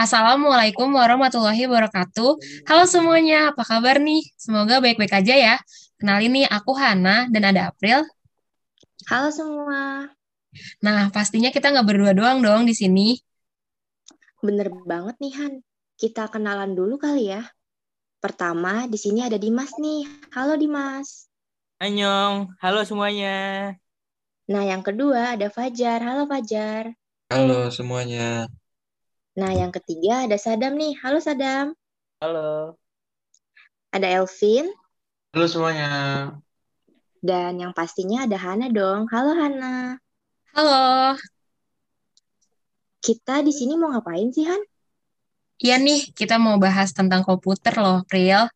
Assalamualaikum warahmatullahi wabarakatuh. Halo semuanya, apa kabar nih? Semoga baik-baik aja ya. Kenalin nih, aku Hana dan ada April. Halo semua. Nah, pastinya kita nggak berdua doang dong di sini. Bener banget nih Han. Kita kenalan dulu kali ya. Pertama, di sini ada Dimas nih. Halo Dimas. Annyeong, halo semuanya. Nah, yang kedua ada Fajar. Halo Fajar. Halo semuanya. Nah, yang ketiga ada Sadam nih. Halo Sadam. Halo. Ada Elvin. Halo semuanya. Dan yang pastinya ada Hana dong. Halo Hana. Halo. Kita di sini mau ngapain sih Han? Iya nih, kita mau bahas tentang komputer loh, April.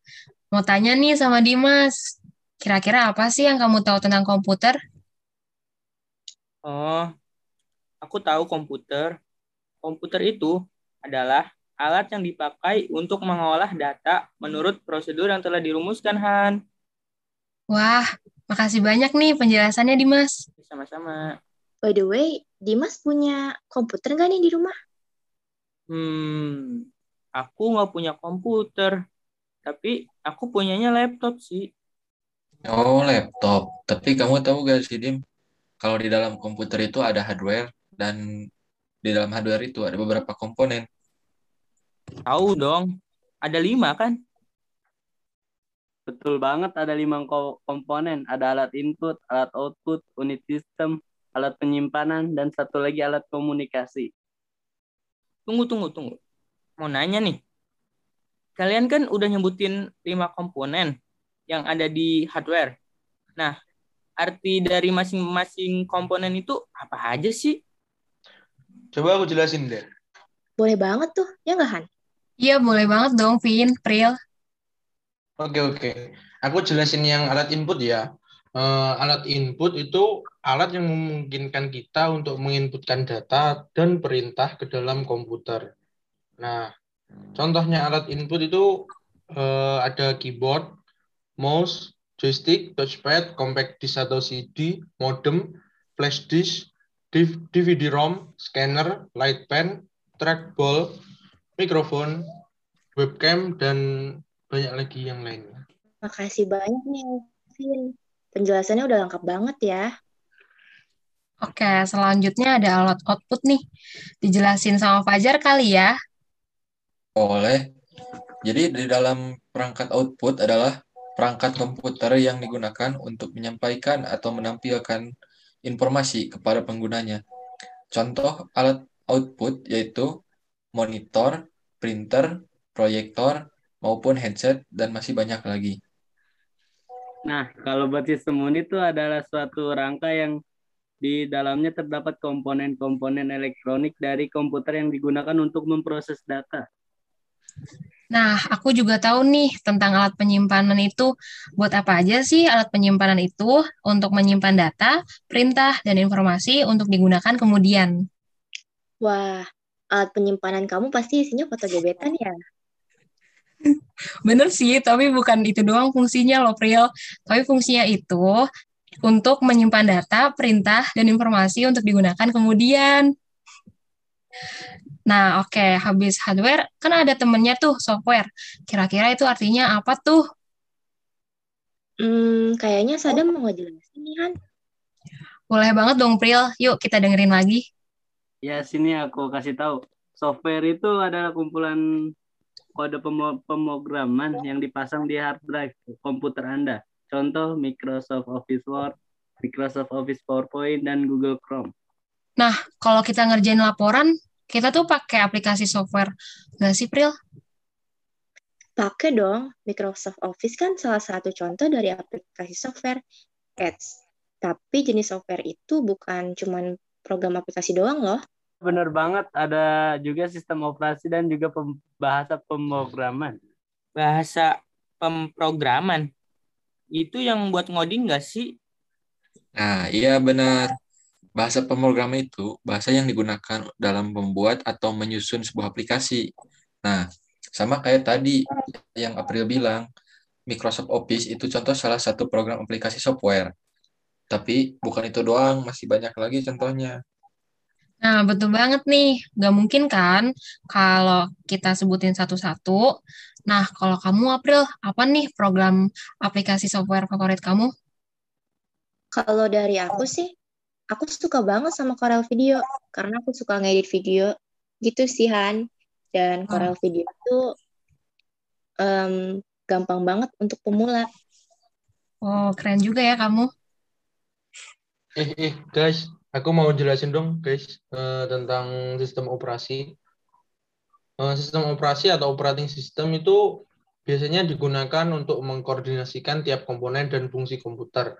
Mau tanya nih sama Dimas. Kira-kira apa sih yang kamu tahu tentang komputer? Oh, aku tahu komputer. Komputer itu adalah alat yang dipakai untuk mengolah data menurut prosedur yang telah dirumuskan, Han. Wah, makasih banyak nih penjelasannya, Dimas. Sama-sama. By the way, Dimas punya komputer nggak nih di rumah? Hmm, aku nggak punya komputer, tapi aku punyanya laptop sih. Oh, laptop. Tapi kamu tahu gak sih, Dim? Kalau di dalam komputer itu ada hardware dan di dalam hardware itu ada beberapa komponen. Tahu dong, ada lima kan? Betul banget, ada lima ko- komponen. Ada alat input, alat output, unit system, alat penyimpanan, dan satu lagi alat komunikasi. Tunggu, tunggu, tunggu. Mau nanya nih. Kalian kan udah nyebutin lima komponen yang ada di hardware. Nah, arti dari masing-masing komponen itu apa aja sih? Coba aku jelasin deh. Boleh banget tuh, ya nggak Han? Iya, boleh banget dong, Vin, April. Oke, oke. Aku jelasin yang alat input ya. Eh, alat input itu alat yang memungkinkan kita untuk menginputkan data dan perintah ke dalam komputer. Nah, contohnya alat input itu eh, ada keyboard, mouse, joystick, touchpad, compact disk atau CD, modem, flash disk, DVD-ROM, scanner, light pen, trackball, mikrofon, webcam, dan banyak lagi yang lainnya. Makasih banyak nih. Penjelasannya udah lengkap banget ya. Oke, selanjutnya ada alat output nih. Dijelasin sama Fajar kali ya. Oleh. Jadi di dalam perangkat output adalah perangkat komputer yang digunakan untuk menyampaikan atau menampilkan informasi kepada penggunanya. Contoh alat output yaitu monitor, printer, proyektor, maupun headset, dan masih banyak lagi. Nah, kalau buat sistem unit itu adalah suatu rangka yang di dalamnya terdapat komponen-komponen elektronik dari komputer yang digunakan untuk memproses data. Nah, aku juga tahu nih tentang alat penyimpanan itu. Buat apa aja sih alat penyimpanan itu? Untuk menyimpan data, perintah, dan informasi untuk digunakan kemudian. Wah, alat penyimpanan kamu pasti isinya foto gebetan ya? Bener sih, tapi bukan itu doang fungsinya loh, Pril. Tapi fungsinya itu untuk menyimpan data, perintah, dan informasi untuk digunakan kemudian. Nah, oke, habis hardware, kan ada temennya tuh, software. Kira-kira itu artinya apa tuh? Hmm, kayaknya Sadam mau ngejelasin nih Han. Boleh banget dong, Pril. Yuk, kita dengerin lagi. Ya, sini aku kasih tahu. Software itu adalah kumpulan kode pemrograman yang dipasang di hard drive komputer Anda. Contoh Microsoft Office Word, Microsoft Office PowerPoint, dan Google Chrome. Nah, kalau kita ngerjain laporan, kita tuh pakai aplikasi software. Nggak sih, Pril? Pakai dong, Microsoft Office kan salah satu contoh dari aplikasi software. Eits, tapi jenis software itu bukan cuman program aplikasi doang loh. Bener banget, ada juga sistem operasi dan juga pem- bahasa pemrograman. Bahasa pemrograman. Itu yang buat ngoding nggak sih? Nah, iya benar. Bahasa pemrograman itu bahasa yang digunakan dalam membuat atau menyusun sebuah aplikasi. Nah, sama kayak tadi yang April bilang, Microsoft Office itu contoh salah satu program aplikasi software. Tapi bukan itu doang, masih banyak lagi contohnya. Nah, betul banget nih. Gak mungkin kan kalau kita sebutin satu-satu. Nah, kalau kamu April, apa nih program aplikasi software favorit kamu? Kalau dari aku sih, aku suka banget sama Corel Video karena aku suka ngedit video gitu sih Han. Dan Corel Video itu um, gampang banget untuk pemula. Oh, keren juga ya kamu. Eh, eh, guys, aku mau jelasin dong, guys, uh, tentang sistem operasi. Uh, sistem operasi atau operating system itu biasanya digunakan untuk mengkoordinasikan tiap komponen dan fungsi komputer.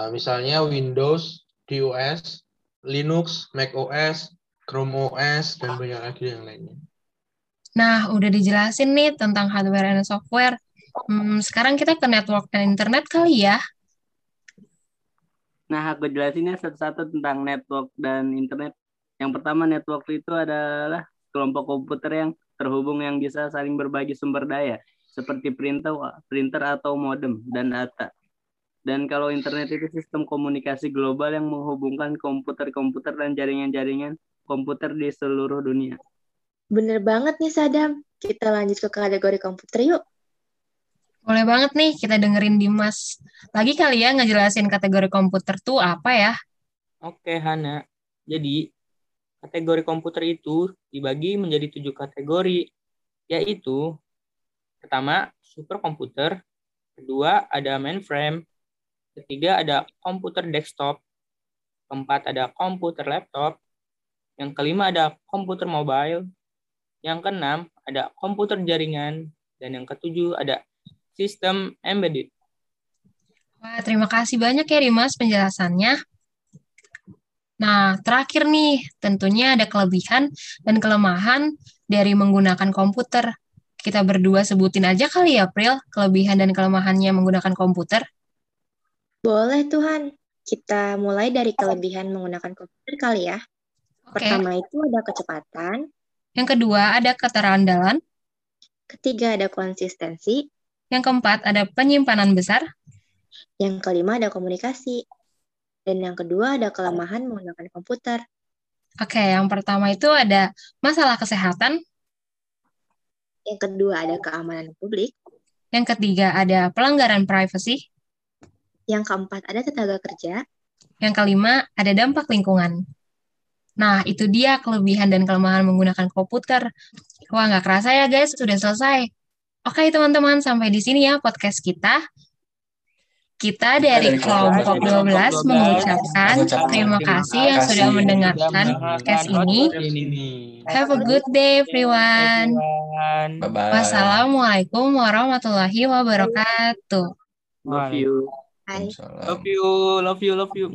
Uh, misalnya Windows, DOS, Linux, Mac OS, Chrome OS, dan banyak lagi yang lainnya. Nah, udah dijelasin nih tentang hardware dan software. Hmm, sekarang kita ke network dan internet kali ya. Nah, aku jelasinnya satu-satu tentang network dan internet. Yang pertama, network itu adalah kelompok komputer yang terhubung yang bisa saling berbagi sumber daya, seperti printer, printer atau modem dan data. Dan kalau internet itu sistem komunikasi global yang menghubungkan komputer-komputer dan jaringan-jaringan komputer di seluruh dunia. Bener banget nih Sadam. Kita lanjut ke kategori komputer yuk. Boleh banget nih kita dengerin Dimas. Lagi kali ya ngejelasin kategori komputer tuh apa ya? Oke, Hana. Jadi, kategori komputer itu dibagi menjadi tujuh kategori, yaitu pertama, superkomputer, kedua ada mainframe, ketiga ada komputer desktop, keempat ada komputer laptop, yang kelima ada komputer mobile, yang keenam ada komputer jaringan, dan yang ketujuh ada sistem embedded. Wah, terima kasih banyak ya Dimas penjelasannya. Nah, terakhir nih, tentunya ada kelebihan dan kelemahan dari menggunakan komputer. Kita berdua sebutin aja kali ya, April, kelebihan dan kelemahannya menggunakan komputer. Boleh, Tuhan. Kita mulai dari kelebihan menggunakan komputer kali ya. Okay. Pertama itu ada kecepatan. Yang kedua ada keterandalan. Ketiga ada konsistensi. Yang keempat ada penyimpanan besar. Yang kelima ada komunikasi. Dan yang kedua ada kelemahan menggunakan komputer. Oke, yang pertama itu ada masalah kesehatan. Yang kedua ada keamanan publik. Yang ketiga ada pelanggaran privasi. Yang keempat ada tenaga kerja. Yang kelima ada dampak lingkungan. Nah, itu dia kelebihan dan kelemahan menggunakan komputer. Wah, nggak kerasa ya guys, sudah selesai. Oke teman-teman, sampai di sini ya podcast kita. Kita dari kelompok 12 mengucapkan terima kasih yang sudah mendengarkan podcast ini. Have a good day everyone. Wassalamualaikum warahmatullahi wabarakatuh. Love you. Love you, love you, love you.